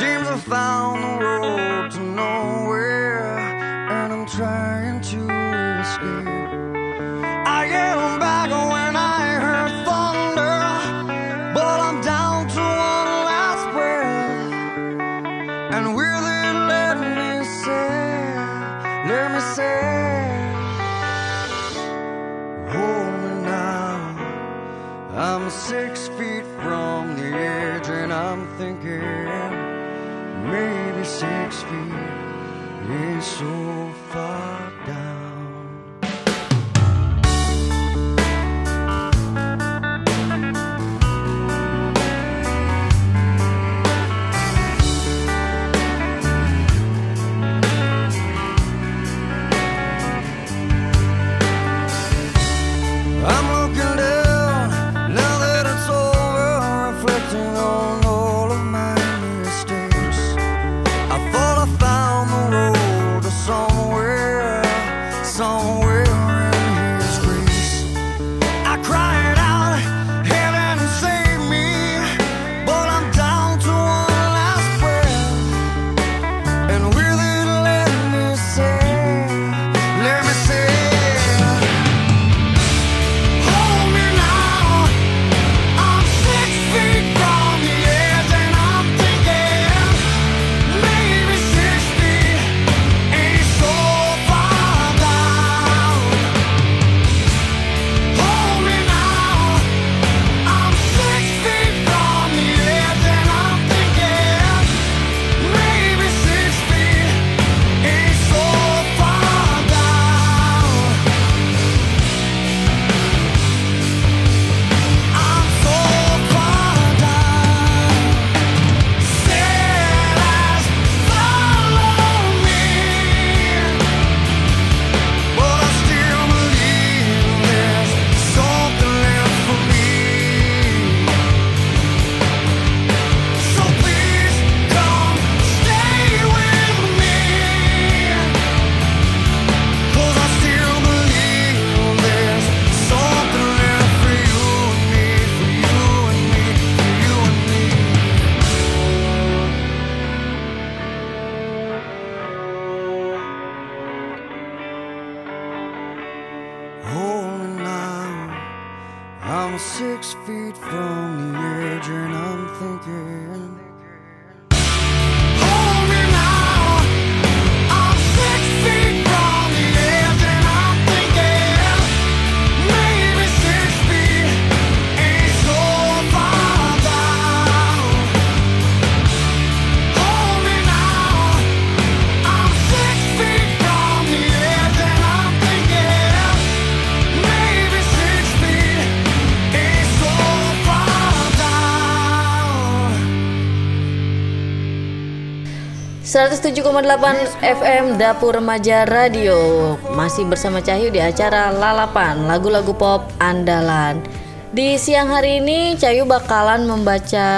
seems I found the road to nowhere, and I'm trying to escape. I am back when I heard thunder, but I'm down to one last breath. And will it let me say, let me say, hold me now. I'm six feet from the edge, and I'm thinking maybe six feet is so far 107,8 FM Dapur Remaja Radio. Masih bersama Cahyu di acara Lalapan Lagu-lagu pop andalan. Di siang hari ini Cahyu bakalan membaca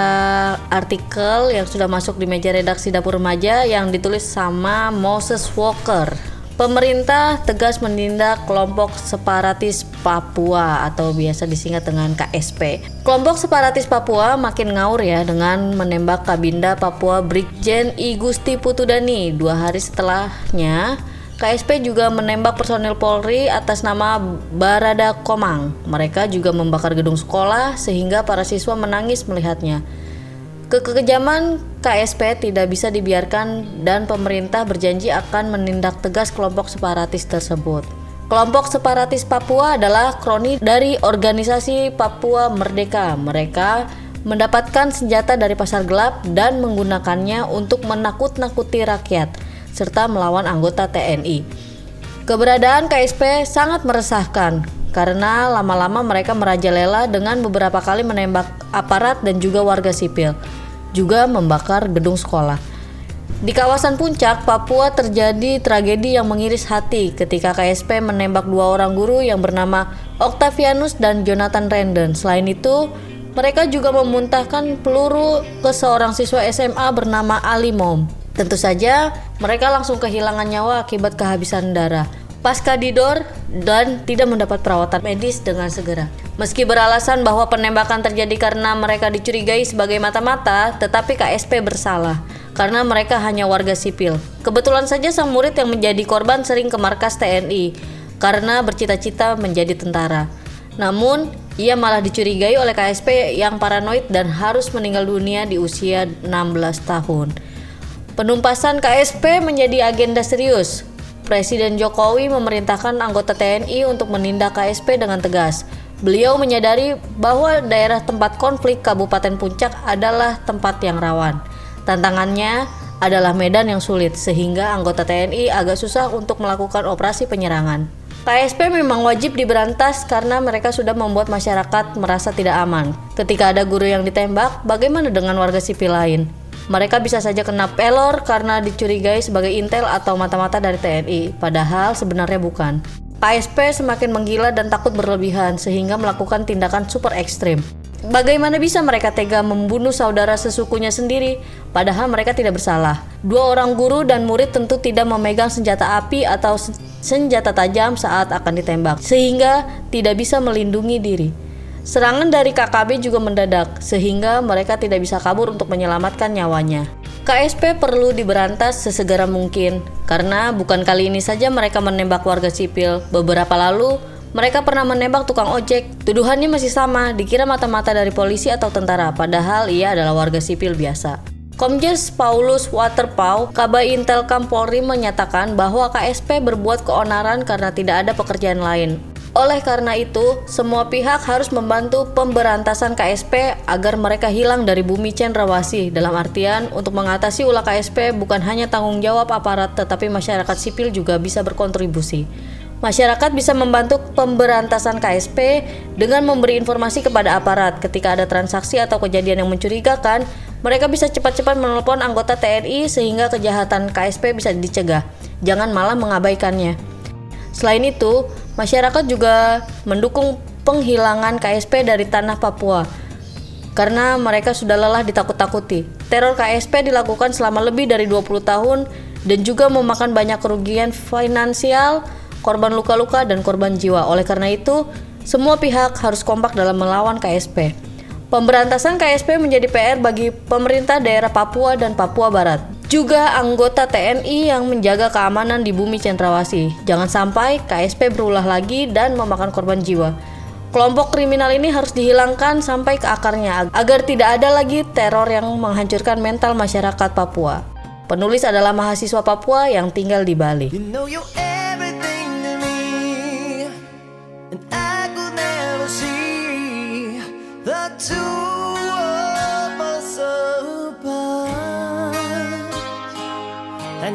artikel yang sudah masuk di meja redaksi Dapur Remaja Yang ditulis sama Moses Walker Pemerintah tegas menindak kelompok separatis Papua atau biasa disingkat dengan KSP. Kelompok separatis Papua makin ngaur ya dengan menembak Kabinda Papua Brigjen I Gusti Putudani. Dua hari setelahnya, KSP juga menembak personil Polri atas nama Barada Komang. Mereka juga membakar gedung sekolah sehingga para siswa menangis melihatnya. Kekejaman KSP tidak bisa dibiarkan dan pemerintah berjanji akan menindak tegas kelompok separatis tersebut. Kelompok separatis Papua adalah kroni dari organisasi Papua Merdeka. Mereka mendapatkan senjata dari pasar gelap dan menggunakannya untuk menakut-nakuti rakyat serta melawan anggota TNI. Keberadaan KSP sangat meresahkan karena lama-lama mereka merajalela dengan beberapa kali menembak aparat dan juga warga sipil, juga membakar gedung sekolah. Di kawasan puncak, Papua terjadi tragedi yang mengiris hati ketika KSP menembak dua orang guru yang bernama Octavianus dan Jonathan Randon. Selain itu, mereka juga memuntahkan peluru ke seorang siswa SMA bernama Ali Mom. Tentu saja, mereka langsung kehilangan nyawa akibat kehabisan darah. pasca didor dan tidak mendapat perawatan medis dengan segera. Meski beralasan bahwa penembakan terjadi karena mereka dicurigai sebagai mata-mata, tetapi KSP bersalah karena mereka hanya warga sipil. Kebetulan saja sang murid yang menjadi korban sering ke markas TNI karena bercita-cita menjadi tentara. Namun, ia malah dicurigai oleh KSP yang paranoid dan harus meninggal dunia di usia 16 tahun. Penumpasan KSP menjadi agenda serius. Presiden Jokowi memerintahkan anggota TNI untuk menindak KSP dengan tegas. Beliau menyadari bahwa daerah tempat konflik Kabupaten Puncak adalah tempat yang rawan. Tantangannya adalah medan yang sulit sehingga anggota TNI agak susah untuk melakukan operasi penyerangan. KSP memang wajib diberantas karena mereka sudah membuat masyarakat merasa tidak aman. Ketika ada guru yang ditembak, bagaimana dengan warga sipil lain? Mereka bisa saja kena pelor karena dicurigai sebagai intel atau mata-mata dari TNI, padahal sebenarnya bukan. KSP semakin menggila dan takut berlebihan sehingga melakukan tindakan super ekstrim. Bagaimana bisa mereka tega membunuh saudara sesukunya sendiri, padahal mereka tidak bersalah? Dua orang guru dan murid tentu tidak memegang senjata api atau senjata tajam saat akan ditembak, sehingga tidak bisa melindungi diri. Serangan dari KKB juga mendadak, sehingga mereka tidak bisa kabur untuk menyelamatkan nyawanya. KSP perlu diberantas sesegera mungkin, karena bukan kali ini saja mereka menembak warga sipil. Beberapa lalu, mereka pernah menembak tukang ojek. Tuduhannya masih sama, dikira mata-mata dari polisi atau tentara, padahal ia adalah warga sipil biasa. Komjes Paulus Waterpau, Kabay Intelkam Polri menyatakan bahwa KSP berbuat keonaran karena tidak ada pekerjaan lain. Oleh karena itu, semua pihak harus membantu pemberantasan KSP agar mereka hilang dari bumi cendrawasih. Dalam artian, untuk mengatasi ulah KSP bukan hanya tanggung jawab aparat, tetapi masyarakat sipil juga bisa berkontribusi. Masyarakat bisa membantu pemberantasan KSP dengan memberi informasi kepada aparat ketika ada transaksi atau kejadian yang mencurigakan. Mereka bisa cepat-cepat menelpon anggota TNI sehingga kejahatan KSP bisa dicegah. Jangan malah mengabaikannya. Selain itu, Masyarakat juga mendukung penghilangan KSP dari tanah Papua karena mereka sudah lelah ditakut-takuti. Teror KSP dilakukan selama lebih dari 20 tahun dan juga memakan banyak kerugian finansial, korban luka-luka dan korban jiwa. Oleh karena itu, semua pihak harus kompak dalam melawan KSP. Pemberantasan KSP menjadi PR bagi pemerintah daerah Papua dan Papua Barat juga anggota TNI yang menjaga keamanan di bumi Cendrawasih. Jangan sampai KSP berulah lagi dan memakan korban jiwa. Kelompok kriminal ini harus dihilangkan sampai ke akarnya agar tidak ada lagi teror yang menghancurkan mental masyarakat Papua. Penulis adalah mahasiswa Papua yang tinggal di Bali. You know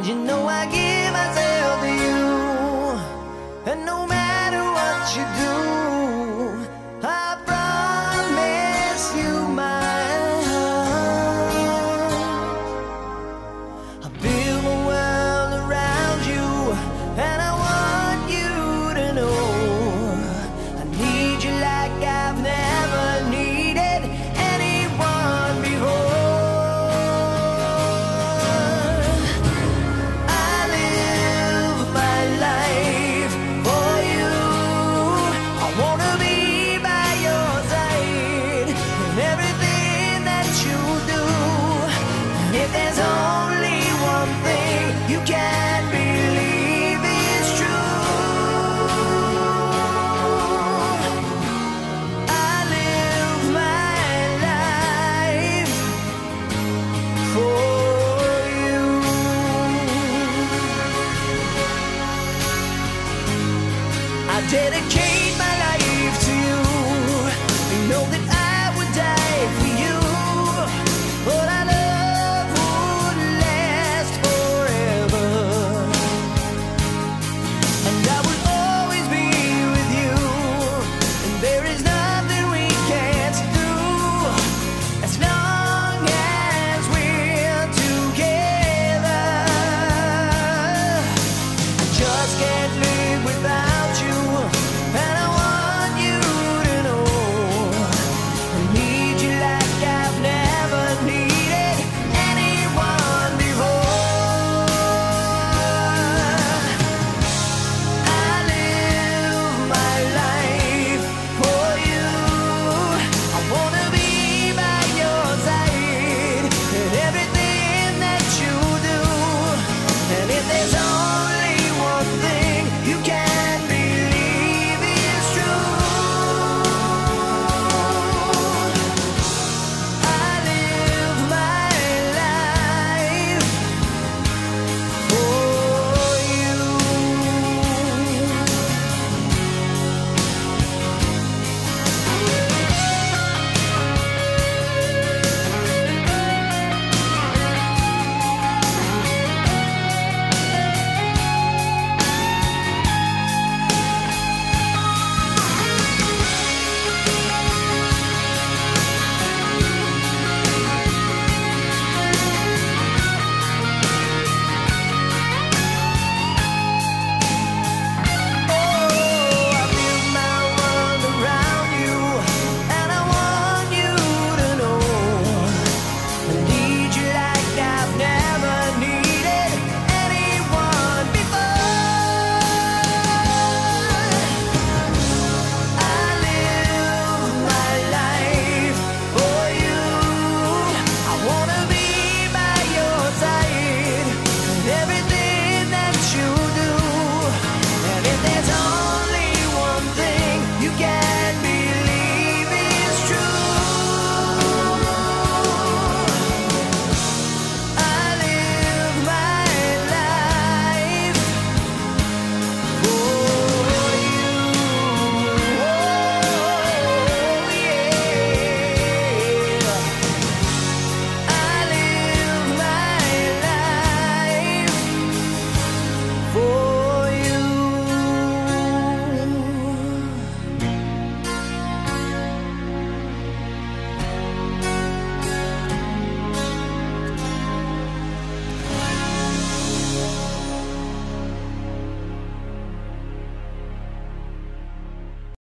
you know I give